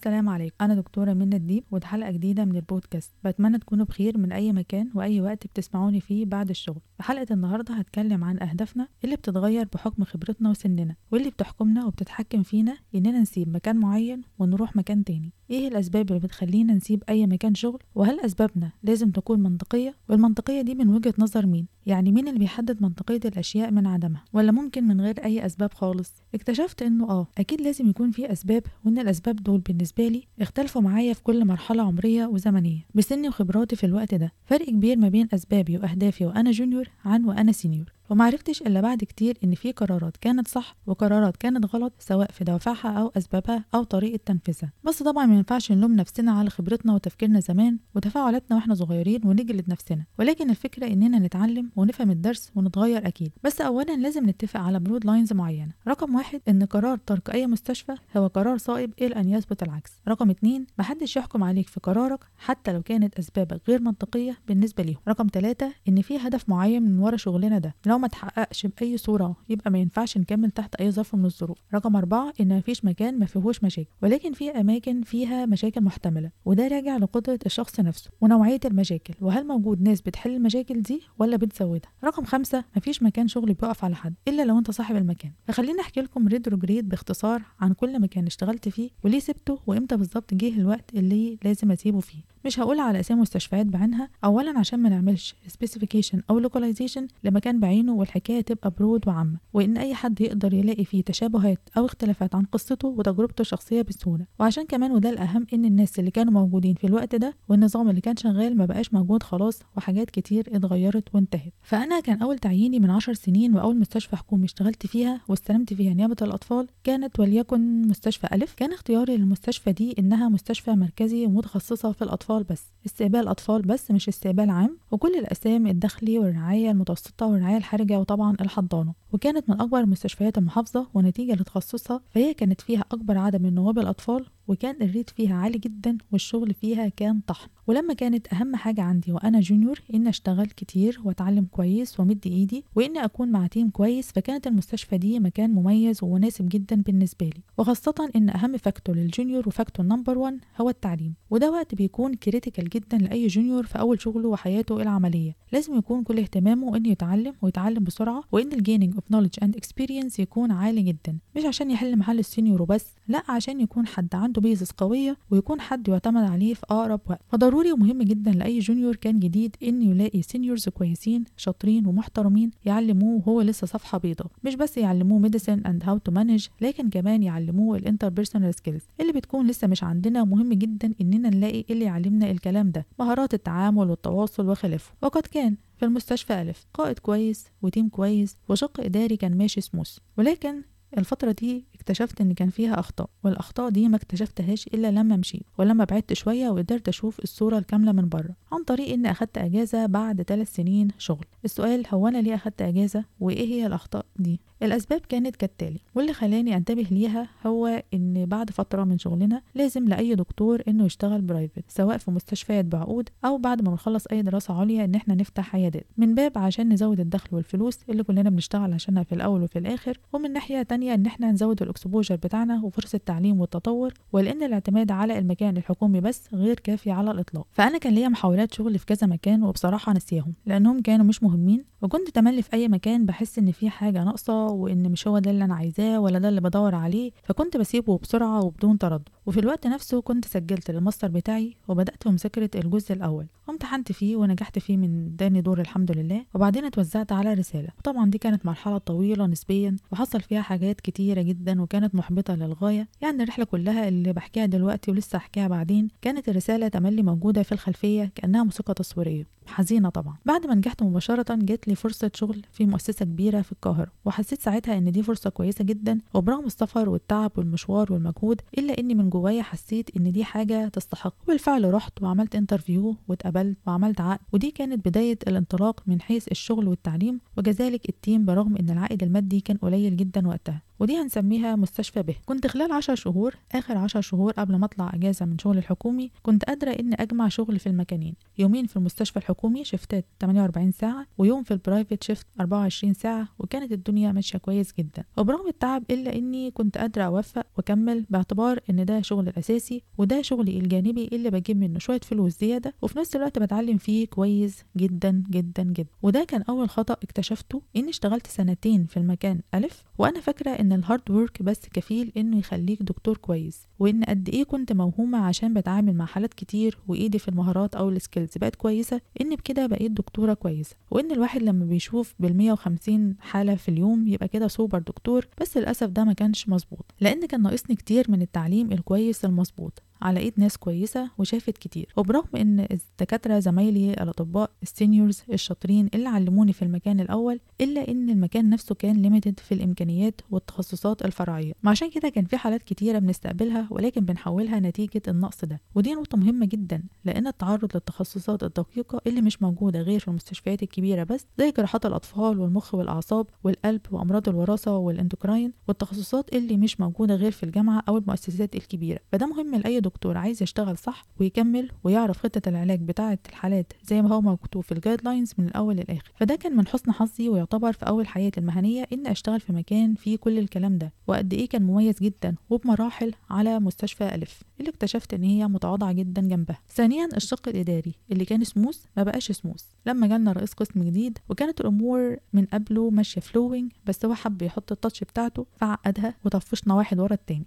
السلام عليكم. أنا دكتورة منى الديب ودي حلقة جديدة من البودكاست. بتمنى تكونوا بخير من أي مكان وأي وقت بتسمعوني فيه بعد الشغل. في حلقة النهاردة هتكلم عن أهدافنا اللي بتتغير بحكم خبرتنا وسننا واللي بتحكمنا وبتتحكم فينا إننا نسيب مكان معين ونروح مكان تاني. إيه الأسباب اللي بتخلينا نسيب أي مكان شغل؟ وهل أسبابنا لازم تكون منطقية؟ والمنطقية دي من وجهة نظر مين؟ يعني مين اللي بيحدد منطقية الأشياء من عدمها؟ ولا ممكن من غير أي أسباب خالص؟ اكتشفت إنه آه أكيد لازم يكون في أسباب وإن الأسباب دول بالنسبة لي اختلفوا معايا في كل مرحلة عمرية وزمنية. بسني وخبراتي في الوقت ده فرق كبير ما بين أسبابي وأهدافي وأنا junior عن وأنا senior. ومعرفتش إلا بعد كتير إن في قرارات كانت صح وقرارات كانت غلط سواء في دوافعها أو أسبابها أو طريقة تنفيذها. بس طبعا ما ينفعش نلوم نفسنا على خبرتنا وتفكيرنا زمان وتفاعلاتنا وإحنا صغيرين ونجلد نفسنا. ولكن الفكرة إننا نتعلم ونفهم الدرس ونتغير أكيد. بس أولا لازم نتفق على broad lines معينة. رقم واحد إن قرار ترك أي مستشفى هو قرار صائب إلى أن يثبت العكس. رقم اتنين محدش يحكم عليك في قرارك حتى لو كانت أسبابك غير منطقية بالنسبة ليهم. رقم ثلاثة إن في هدف معين من ورا شغلنا ده. لو ما تحققش بأي صورة يبقى ما ينفعش نكمل تحت أي ظرف من الظروف. رقم أربعة إن مفيش مكان ما فيهوش مشاكل ولكن في أماكن فيها مشاكل محتملة وده راجع لقدرة الشخص نفسه ونوعية المشاكل وهل موجود ناس بتحل المشاكل دي ولا بتزودها؟ رقم خمسة مفيش مكان شغل بيقف على حد إلا لو أنت صاحب المكان. فخليني أحكي لكم retrograde باختصار عن كل مكان اشتغلت فيه وليه سبته وإمتى بالظبط جه الوقت اللي لازم أسيبه فيه. مش هقول على أسامي مستشفيات بعينها اولا عشان ما نعملش specification أو localization لمكان بعينه والحكاية تبقى broad وعامة وإن أي حد يقدر يلاقي فيه تشابهات أو اختلافات عن قصته وتجربته الشخصية بسهولة. وعشان كمان وده الأهم إن الناس اللي كانوا موجودين في الوقت ده والنظام اللي كان شغال ما بقاش موجود خلاص وحاجات كتير اتغيرت وانتهت. فأنا كان أول تعييني من عشر سنين وأول مستشفى حكومي اشتغلت فيها واستلمت فيها نيابة الأطفال كانت وليكن مستشفى ألف. كان اختياري للمستشفى دي إنها مستشفى مركزي ومتخصصة في الأطفال الأطفال بس استقبال أطفال بس مش استقبال عام وكل الأقسام الداخلي والرعاية المتوسطة والرعاية الحرجة وطبعا الحضانة. وكانت من أكبر مستشفيات المحافظة ونتيجة لتخصصها فهي كانت فيها أكبر عدد من نواب الأطفال وكان ال rate فيها عالي جدا والشغل فيها كان طحن. ولما كانت أهم حاجة عندي وأنا junior إن أشتغل كتير وأتعلم كويس وأمد إيدي وإن أكون مع team كويس فكانت المستشفى دي مكان مميز ومناسب جدا بالنسبة لي. وخاصة إن أهم factor لل junior و factor number 1 هو التعليم. وده وقت بيكون critical جدا لأي junior في أول شغله وحياته العملية لازم يكون كل اهتمامه إنه يتعلم ويتعلم بسرعة وإن ال gaining of knowledge and experience يكون عالي جدا. مش عشان يحل محل ال senior وبس لا عشان يكون حد عنده basis قوية ويكون حد يعتمد عليه في أقرب وقت. فضروري ومهم جدا لأي junior كان جديد إنه يلاقي seniors كويسين شاطرين ومحترمين يعلموه وهو لسه صفحة بيضة. مش بس يعلموه medicine and how to manage لكن كمان يعلموه ال interpersonal skills اللي بتكون لسه مش عندنا. ومهم جدا إننا نلاقي اللي يعلمنا الكلام ده مهارات التعامل والتواصل وخلافه. وقد كان في المستشفى ألف قائد كويس و team كويس وشق إداري كان ماشي سموث ولكن الفترة دي اكتشفت إن كان فيها أخطاء والأخطاء دي ما اكتشفتهاش إلا لما مشيت ولما بعدت شوية وقدرت أشوف الصورة الكاملة من بره عن طريق إني أخدت أجازة بعد ثلاث سنين شغل. السؤال هو أنا ليه أخدت أجازة؟ وإيه هي الأخطاء دي؟ الأسباب كانت كالتالي واللي خلاني أنتبه ليها هو إن بعد فترة من شغلنا لازم لأي دكتور إنه يشتغل private سواء في مستشفيات بعقود أو بعد ما نخلص أي دراسة عليا إن إحنا نفتح عيادات. من باب عشان نزود الدخل والفلوس اللي كلنا بنشتغل عشانها في الأول وفي الآخر ومن ناحية تانية إن إحنا نزود ال exposure بتاعنا وفرصة التعليم والتطور ولأن الاعتماد على المكان الحكومي بس غير كافي على الإطلاق. فأنا كان ليا محاولات شغل في كذا مكان وبصراحة نسيهم لأنهم كانوا مش مهمين وكنت تملي في أي مكان بحس إن في حاجة ناقصة وإن مش هو ده اللي أنا عايزاه ولا ده اللي بدور عليه فكنت بسيبه بسرعة وبدون تردد. وفي الوقت نفسه كنت سجلت للماستر بتاعي وبدأت بمذاكرة الجزء الأول. وامتحنت فيه ونجحت فيه من تاني دور الحمد لله وبعدين اتوزعت على رسالة. وطبعا دي كانت مرحلة طويلة نسبيا وحصل فيها حاجات كتيرة جدا وكانت محبطة للغاية. يعني الرحلة كلها اللي بحكيها دلوقتي ولسه هحكيها بعدين كانت الرسالة تملي موجودة في الخلفية كأنها موسيقى تصويرية. حزينة طبعا. بعد ما نجحت مباشرة جات لي فرصة شغل في مؤسسة كبيرة في القاهرة وحسيت ساعتها إن دي فرصة كويسة جدا وبرغم السفر والتعب والمشوار والمجهود إلا إني من جوايا حسيت إن دي حاجة تستحق. وبالفعل رحت وعملت interview واتقبلت وعملت عقد ودي كانت بداية الانطلاق من حيث الشغل والتعليم وكذلك ال team برغم إن العائد المادي كان قليل جدا وقتها. ودي هنسميها مستشفى ب. كنت خلال عشر شهور آخر عشر شهور قبل ما أطلع أجازة من شغل الحكومي كنت قادرة إني أجمع شغل في المكانين. يومين في المستشفى الحكومي شفتات 48 ساعة ويوم في ال private shift 24 ساعة وكانت الدنيا ماشية كويس جدا. وبرغم التعب إلا إني كنت قادرة أوفق وأكمل باعتبار إن ده شغل الأساسي وده شغلي الجانبي اللي بجيب منه شوية فلوس زيادة وفي نفس الوقت بتعلم فيه كويس جدا جدا جدا. وده كان أول خطأ اكتشفته إني اشتغلت سنتين في المكان ألف وأنا فاكرة إن ال hard work بس كفيل إنه يخليك دكتور كويس وإن قد إيه كنت موهومة عشان بتعامل مع حالات كتير وإيدي في المهارات أو ال skills بقت كويسة إن بكده بقيت دكتورة كويسة. وإن الواحد لما بيشوف بال 150 حالة في اليوم يبقى كده سوبر دكتور بس للأسف ده ما كانش مظبوط لأن كان ناقصني كتير من التعليم الكويس المظبوط. على ايد ناس كويسة وشافت كتير. وبرغم إن الدكاترة زمايلي الأطباء ال seniors الشاطرين اللي علموني في المكان الأول إلا إن المكان نفسه كان limited في الإمكانيات والتخصصات الفرعية. عشان كده كان في حالات كتيرة بنستقبلها ولكن بنحولها نتيجة النقص ده. ودي نقطة مهمة جدا لأن التعرض للتخصصات الدقيقة اللي مش موجودة غير في المستشفيات الكبيرة بس زي جراحات الأطفال والمخ والأعصاب والقلب وأمراض الوراثة وال endocrine والتخصصات اللي مش موجودة غير في الجامعة أو المؤسسات الكبيرة. فده مهم لأي دكتور عايز يشتغل صح ويكمل ويعرف خطة العلاج بتاعة الحالات زي ما هو مكتوب في ال guidelines من الأول للآخر. فده كان من حسن حظي ويعتبر في أول حياتي المهنية إن أشتغل في مكان فيه كل الكلام ده وقد إيه كان مميز جدا وبمراحل على مستشفى ألف اللي اكتشفت إن هي متواضعة جدا جنبها. ثانيا الشق الإداري اللي كان سموث ما بقاش سموث. لما جالنا رئيس قسم جديد وكانت الأمور من قبله ماشية flowing بس هو حب يحط ال touch بتاعته فعقدها وطفشنا واحد ورا التاني.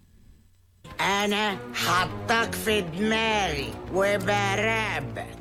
أنا حطك في دماغي وبراقبك.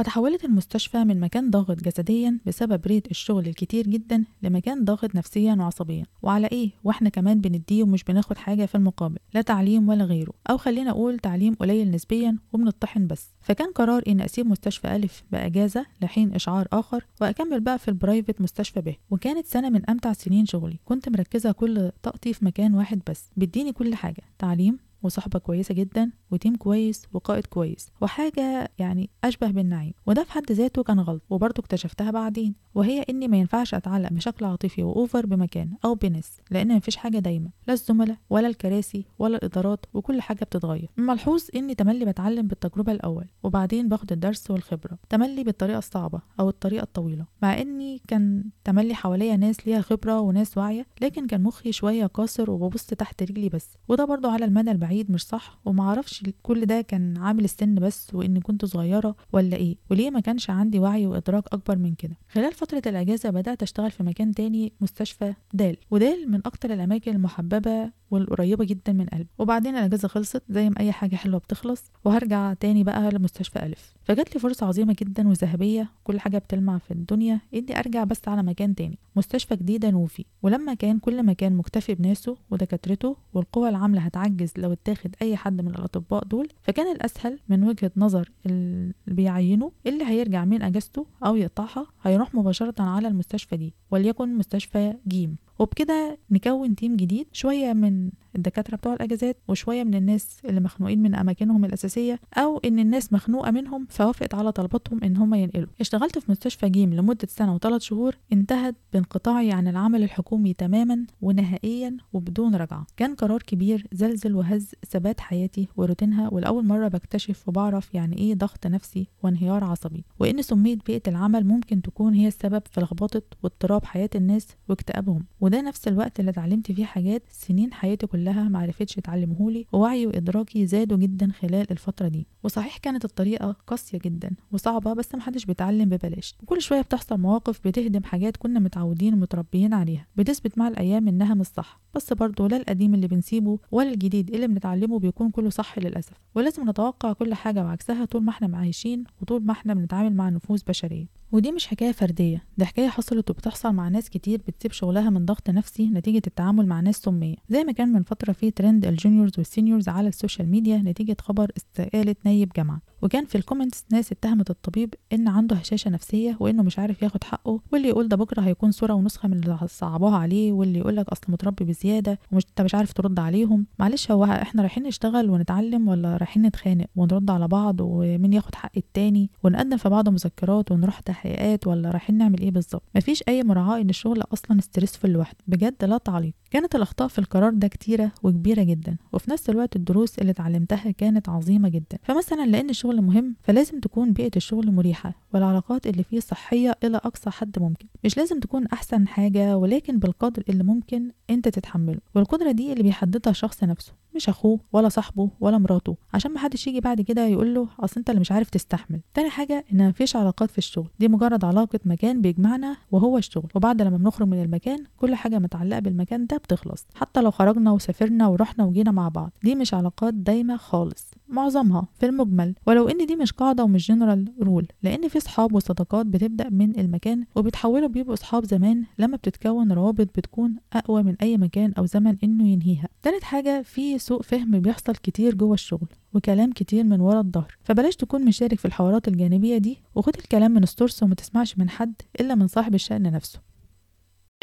فتحولت المستشفى من مكان ضاغط جسديا بسبب rate الشغل الكتير جدا لمكان ضاغط نفسيا وعصبيا. وعلى إيه؟ وإحنا كمان بنديه ومش بناخد حاجة في المقابل لا تعليم ولا غيره. أو خلينا أقول تعليم قليل نسبيا وبنطحن بس. فكان قرار اني أسيب مستشفى ألف بأجازة لحين إشعار آخر وأكمل بقى في ال private مستشفى ب. وكانت سنة من أمتع سنين شغلي. كنت مركزة كل طاقتي في مكان واحد بس. بيديني كل حاجة. تعليم وصحبة كويسة جدا و team كويس وقائد كويس وحاجة يعني أشبه بالنعيم. وده في حد ذاته كان غلط وبرضه اكتشفتها بعدين. وهي إني ما ينفعش أتعلق بشكل عاطفي وأوفر بمكان أو بناس لأن مفيش حاجة دايمة لا الزملاء ولا الكراسي ولا الإدارات وكل حاجة بتتغير. ملحوظ إني تملي بتعلم بالتجربة الأول وبعدين باخد الدرس والخبرة. تملي بالطريقة الصعبة أو الطريقة الطويلة. مع إني كان تملي حواليا ناس ليها خبرة وناس واعية لكن كان مخي شوية قاصر وببص تحت رجلي بس. وده برضه على المدى البعيد. مش صح؟ ومعرفش كل ده كان عامل السن بس وإني كنت صغيرة ولا إيه؟ وليه ما كانش عندي وعي وإدراك أكبر من كده؟ خلال فترة الأجازة بدأت أشتغل في مكان تاني مستشفى دال. ودال من أكتر الأماكن المحببة والقريبة جدا من قلبي. وبعدين الأجازة خلصت زي ما أي حاجة حلوة بتخلص وهرجع تاني بقى لمستشفى ألف. فجات لي فرصة عظيمة جدا وذهبية كل حاجة بتلمع في الدنيا إني أرجع بس على مكان تاني مستشفى جديدة نوفي. ولما كان كل مكان مكتفي بناسه ودكاترته والقوى العاملة هتعجز لو اتاخد أي حد من الأطباء دول فكان الأسهل من وجهة نظر اللي بيعينه اللي هيرجع من أجازته أو يقطعها هيروح مباشرة على المستشفى دي وليكن مستشفى جيم. وبكده نكون تيم جديد شوية من الدكاترة بتوع الأجازات وشوية من الناس اللي مخنوقين من أماكنهم الأساسية أو إن الناس مخنوقة منهم فوافقت على طلباتهم إن هم ينقلوا. اشتغلت في مستشفى جيم لمدة سنة وثلاث شهور انتهت بانقطاعي عن العمل الحكومي تماما ونهائيا وبدون رجعة. كان قرار كبير زلزل وهز ثبات حياتي وروتينها ولأول مرة بكتشف وبعرف يعني إيه ضغط نفسي وانهيار عصبي وإن سمية بيئة العمل ممكن تكون هي السبب في لخبطة واضطراب حياة الناس واكتئابهم. وده نفس الوقت اللي اتعلمت فيه حاجات سنين حياتي كلها معرفتش تعلمهولي ووعي وإدراكي زادوا جدا خلال الفترة دي. وصحيح كانت الطريقة قاسية جدا وصعبة بس محدش بيتعلم ببلاش. وكل شوية بتحصل مواقف بتهدم حاجات كنا متعودين ومتربيين عليها بتثبت مع الأيام إنها مش صح. بس برضه لا القديم اللي بنسيبه ولا الجديد اللي بنتعلمه بيكون كله صح للأسف. ولازم نتوقع كل حاجة وعكسها طول ما إحنا عايشين وطول ما إحنا بنتعامل مع نفوس بشرية. ودي مش حكاية فردية ده حكاية حصلت وبتحصل مع ناس كتير بتسيب شغلها من ضغط نفسي نتيجة التعامل مع ناس سمية. زي ما كان من فترة في ترند ال juniors وال seniors على ال social media نتيجة خبر استقالة نايب جامعة. وكان في ال comments ناس اتهمت الطبيب إن عنده هشاشة نفسية وإنه مش عارف ياخد حقه واللي يقول ده بكرة هيكون صورة ونسخة من اللي صعبوها عليه واللي يقول لك أصل متربي بزيادة ومش أنت مش عارف ترد عليهم. معلش هو إحنا رايحين نشتغل ونتعلم ولا رايحين نتخانق ونرد على بعض ومين ياخد حق التاني ونقدم في بعض مذكرات ونروح تحقيقات ولا رايحين نعمل إيه بالظبط؟ مفيش أي مراعاة إن الشغل أصلا ستريسفul لوحده. بجد لا تعليق. كانت الأخطاء في القرار ده كتيرة وكبيرة جدا وفي نفس الوقت الدروس اللي اتعلمتها كانت عظيمة جدا. فمثلا لأن الشغل مهم فلازم تكون بيئة الشغل مريحة والعلاقات اللي فيه صحية إلى أقصى حد ممكن. مش لازم تكون أحسن حاجة ولكن بالقدر اللي ممكن أنت تتحمله. والقدرة دي اللي بيحددها الشخص نفسه. مش أخوه ولا صاحبه ولا مراته عشان محدش يجي بعد كده يقول له أصل أنت اللي مش عارف تستحمل. تاني حاجة إن مفيش علاقات في الشغل دي مجرد علاقة مكان بيجمعنا وهو الشغل وبعد لما بنخرج من المكان كل حاجة متعلقة بالمكان ده بتخلص حتى لو خرجنا وسافرنا ورحنا وجينا مع بعض دي مش علاقات دايمة خالص. معظمها في المجمل ولو إن دي مش قاعدة ومش general rule لأن في صحاب وصداقات بتبدأ من المكان وبيتحولوا بيبقوا صحاب زمان لما بتتكون روابط بتكون أقوى من أي مكان أو زمن إنه ينهيها. تالت حاجة في سوء فهم بيحصل كتير جوه الشغل وكلام كتير من ورا الظهر. فبلاش تكون مشارك في الحوارات الجانبية دي وخد الكلام من السورس وما تسمعش من حد إلا من صاحب الشأن نفسه.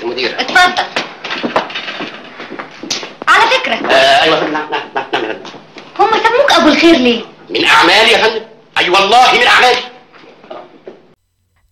المدير. اتفضل. على فكرة. آه أيوه نعم نعم نعم نعم يا فندم. هم سموك أبو الخير ليه؟ من أعمالي يا فندم. أي والله من أعمالي.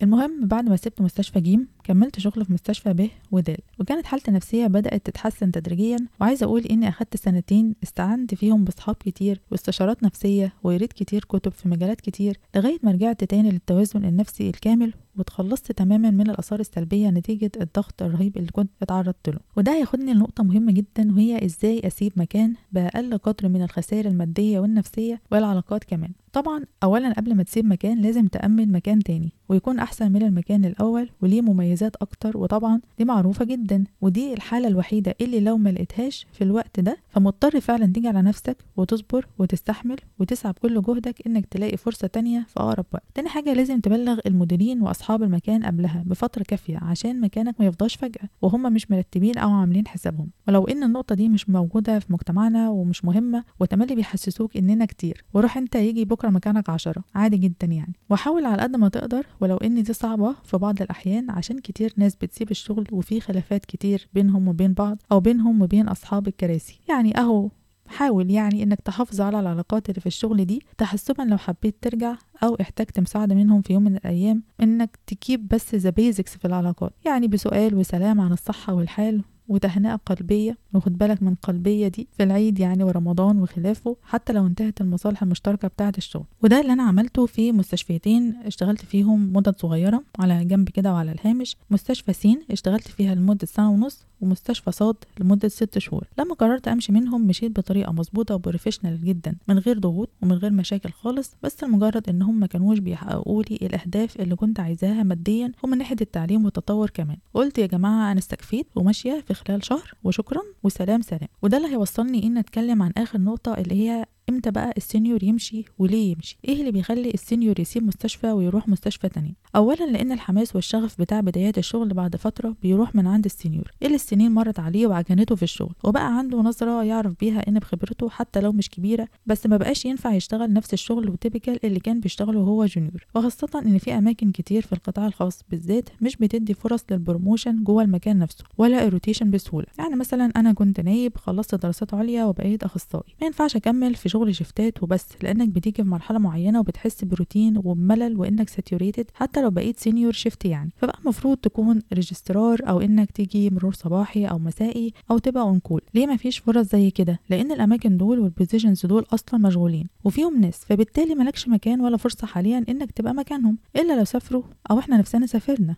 المهم بعد ما سبت مستشفى جيم كملت شغل في مستشفى ب ودال وكانت حالتي النفسية بدأت تتحسن تدريجيا. وعايزة أقول إني أخدت سنتين استعنت فيهم بصحاب كتير واستشارات نفسية وقريت كتير كتب في مجالات كتير لغاية ما رجعت تاني للتوازن النفسي الكامل واتخلصت تماما من الآثار السلبية نتيجة الضغط الرهيب اللي كنت اتعرضت له. وده هياخدني لنقطة مهمة جدا وهي إزاي أسيب مكان بأقل قدر من الخسائر المادية والنفسية والعلاقات كمان. طبعا أولا قبل ما تسيب مكان لازم تأمن مكان تاني ويكون أحسن من المكان الأول وليه مميزات أكتر وطبعا دي معروفة جدا ودي الحالة الوحيدة اللي لو ما لقيتهاش في الوقت ده فمضطر فعلا تيجي على نفسك وتصبر وتستحمل وتسعى بكل جهدك إنك تلاقي فرصة تانية في أقرب وقت. تاني حاجة لازم تبلغ المديرين وأصحاب المكان قبلها بفترة كافية عشان مكانك ما يفضاش فجأة وهم مش مرتبين أو عاملين حسابهم. ولو إن النقطة دي مش موجودة في مجتمعنا ومش مهمة وتملي بيحسسوك إننا كتير وروح أنت يجي بكرة مكانك عشرة. عادي جدا يعني. وحاول على قد ما تقدر ولو إن دي صعبة في بعض الأحيان عشان كتير ناس بتسيب الشغل وفي خلافات كتير بينهم وبين بعض أو بينهم وبين أصحاب الكراسي. يعني أهو حاول يعني إنك تحافظ على العلاقات اللي في الشغل دي تحسبا لو حبيت ترجع أو احتجت مساعدة منهم في يوم من الأيام إنك تكيب بس ذا بيزكس في العلاقات. يعني بسؤال وسلام عن الصحة والحال وتهنئة قلبية وخد بالك من قلبية دي في العيد يعني ورمضان وخلافه حتى لو انتهت المصالح المشتركة بتاعة الشغل. وده اللي أنا عملته في مستشفيتين اشتغلت فيهم مدة صغيرة على جنب كده وعلى الهامش. مستشفى سين اشتغلت فيها لمدة سنة ونص ومستشفى صاد لمدة ست شهور. لما قررت أمشي منهم مشيت بطريقة مظبوطة و professional جدا من غير ضغوط ومن غير مشاكل خالص بس لمجرد إن هم ما كانوش بيحققوا لي الأهداف اللي كنت عايزاها ماديا ومن ناحية التعليم والتطور كمان. قلت يا جماعة أنا استكفيت وماشية في خلال شهر وشكرا وسلام سلام. وده اللي هيوصلني إن أتكلم عن آخر نقطة اللي هي إمتى بقى ال senior يمشي وليه يمشي؟ إيه اللي بيخلي ال senior يسيب مستشفى ويروح مستشفى تانية اولا لأن الحماس والشغف بتاع بدايات الشغل بعد فترة بيروح من عند ال senior. اللي السنين مرت عليه وعجنته في الشغل؟ وبقى عنده نظرة يعرف بيها إن بخبرته حتى لو مش كبيرة بس ما بقاش ينفع يشتغل نفس الشغل و typical اللي كان بيشتغله وهو junior. وخاصة إن في أماكن كتير في القطاع الخاص بالذات مش بتدي فرص لل promotion جوه المكان نفسه ولا ال rotation بسهولة. يعني مثلا أنا كنت نايب خلصت دراسات عليا وبقيت أخصائي. ما ينفعش أكمل في شغل shift ات وبس لأنك بتيجي في مرحلة معينة وبتحس بروتين وبملل وإنك saturated حتى لو بقيت senior shift يعني. فبقى المفروض تكون registrar أو إنك تيجي مرور صباحي أو مسائي أو تبقى on call ليه ما فيش فرص زي كده؟ لأن الأماكن دول وال positions دول أصلا مشغولين وفيهم ناس فبالتالي مالكش مكان ولا فرصة حاليا إنك تبقى مكانهم إلا لو سافروا أو إحنا نفسنا سافرنا.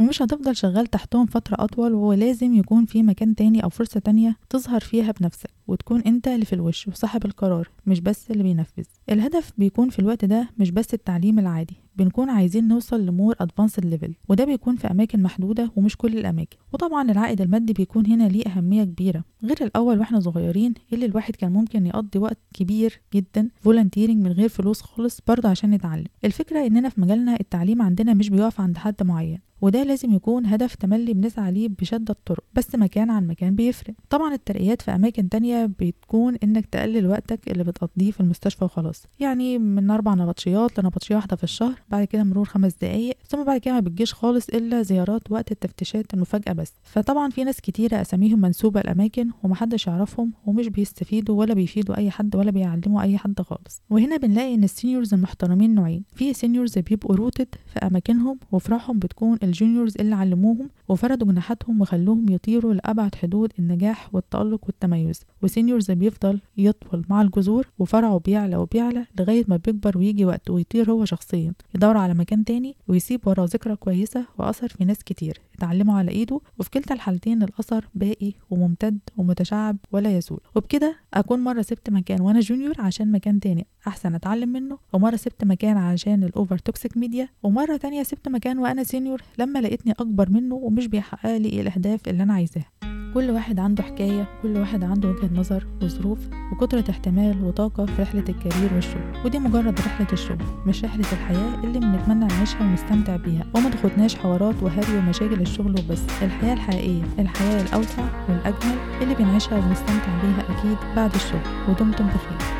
ومش هتفضل شغال تحتهم فترة أطول ولازم يكون في مكان تاني أو فرصة تانية تظهر فيها بنفسك وتكون أنت اللي في الوش وصاحب القرار مش بس اللي بينفذ. الهدف بيكون في الوقت ده مش بس التعليم العادي بنكون عايزين نوصل ل more advanced level وده بيكون في أماكن محدودة ومش كل الأماكن. وطبعا العائد المادي بيكون هنا ليه أهمية كبيرة. غير الأول وإحنا صغيرين اللي الواحد كان ممكن يقضي وقت كبير جدا volunteering من غير فلوس خالص برضه عشان يتعلم. الفكرة إننا في مجالنا التعليم عندنا مش بيقف عند حد معين وده لازم يكون هدف تملي بنسعى ليه بشدة الطرق بس مكان عن مكان بيفرق. طبعا الترقيات في أماكن تانية بتكون إنك تقلل وقتك اللي بتقضيه في المستشفى وخلاص. يعني من أربع نبطشيات لنبطشية واحدة في الشهر بعد كده مرور خمس دقايق ثم بعد كده ما بتجيش خالص إلا زيارات وقت التفتيشات المفاجأة بس. فطبعا في ناس كتيرة أساميهم منسوبة لأماكن ومحدش يعرفهم ومش بيستفيدوا ولا بيفيدوا أي حد ولا بيعلموا أي حد خالص. وهنا بنلاقي إن ال seniors المحترمين نوعين. في seniors بيبقوا rooted في أماكنهم وفرحهم بتكون ال juniors اللي علموهم وفردوا جناحاتهم وخلوهم يطيروا لأبعد حدود النجاح والتألق والتميز. و seniors بيفضل يطول مع الجذور وفرعه بيعلى وبيعلى لغاية ما بيكبر ويجي وقت ويطير هو شخصيا. يدور على مكان تاني ويسيب وراه ذكرى كويسة وأثر في ناس كتير. اتعلموا على إيده وفي كلتا الحالتين الأثر باقي وممتد ومتشعب ولا يزول وبكده أكون مرة سبت مكان وأنا junior عشان مكان تاني. أحسن أتعلم منه. ومرة سبت مكان عشان ال over toxic media ومرة تانية سبت مكان وأنا senior لما لقيتني أكبر منه ومش بيحقق لي الأهداف اللي أنا عايزاها. كل واحد عنده حكاية كل واحد عنده وجهة نظر وظروف وقدرة احتمال وطاقة في رحلة ال career والشغل. ودي مجرد رحلة الشغل مش رحلة الحياة اللي بنتمنى نعيشها ونستمتع بيها. وما تاخدناش حوارات وهري ومشاكل الشغل وبس. الحياة الحقيقية الحياة الأوسع والأجمل اللي بنعيشها ونستمتع بيها أكيد بعد الشغل. ودمتم بخير.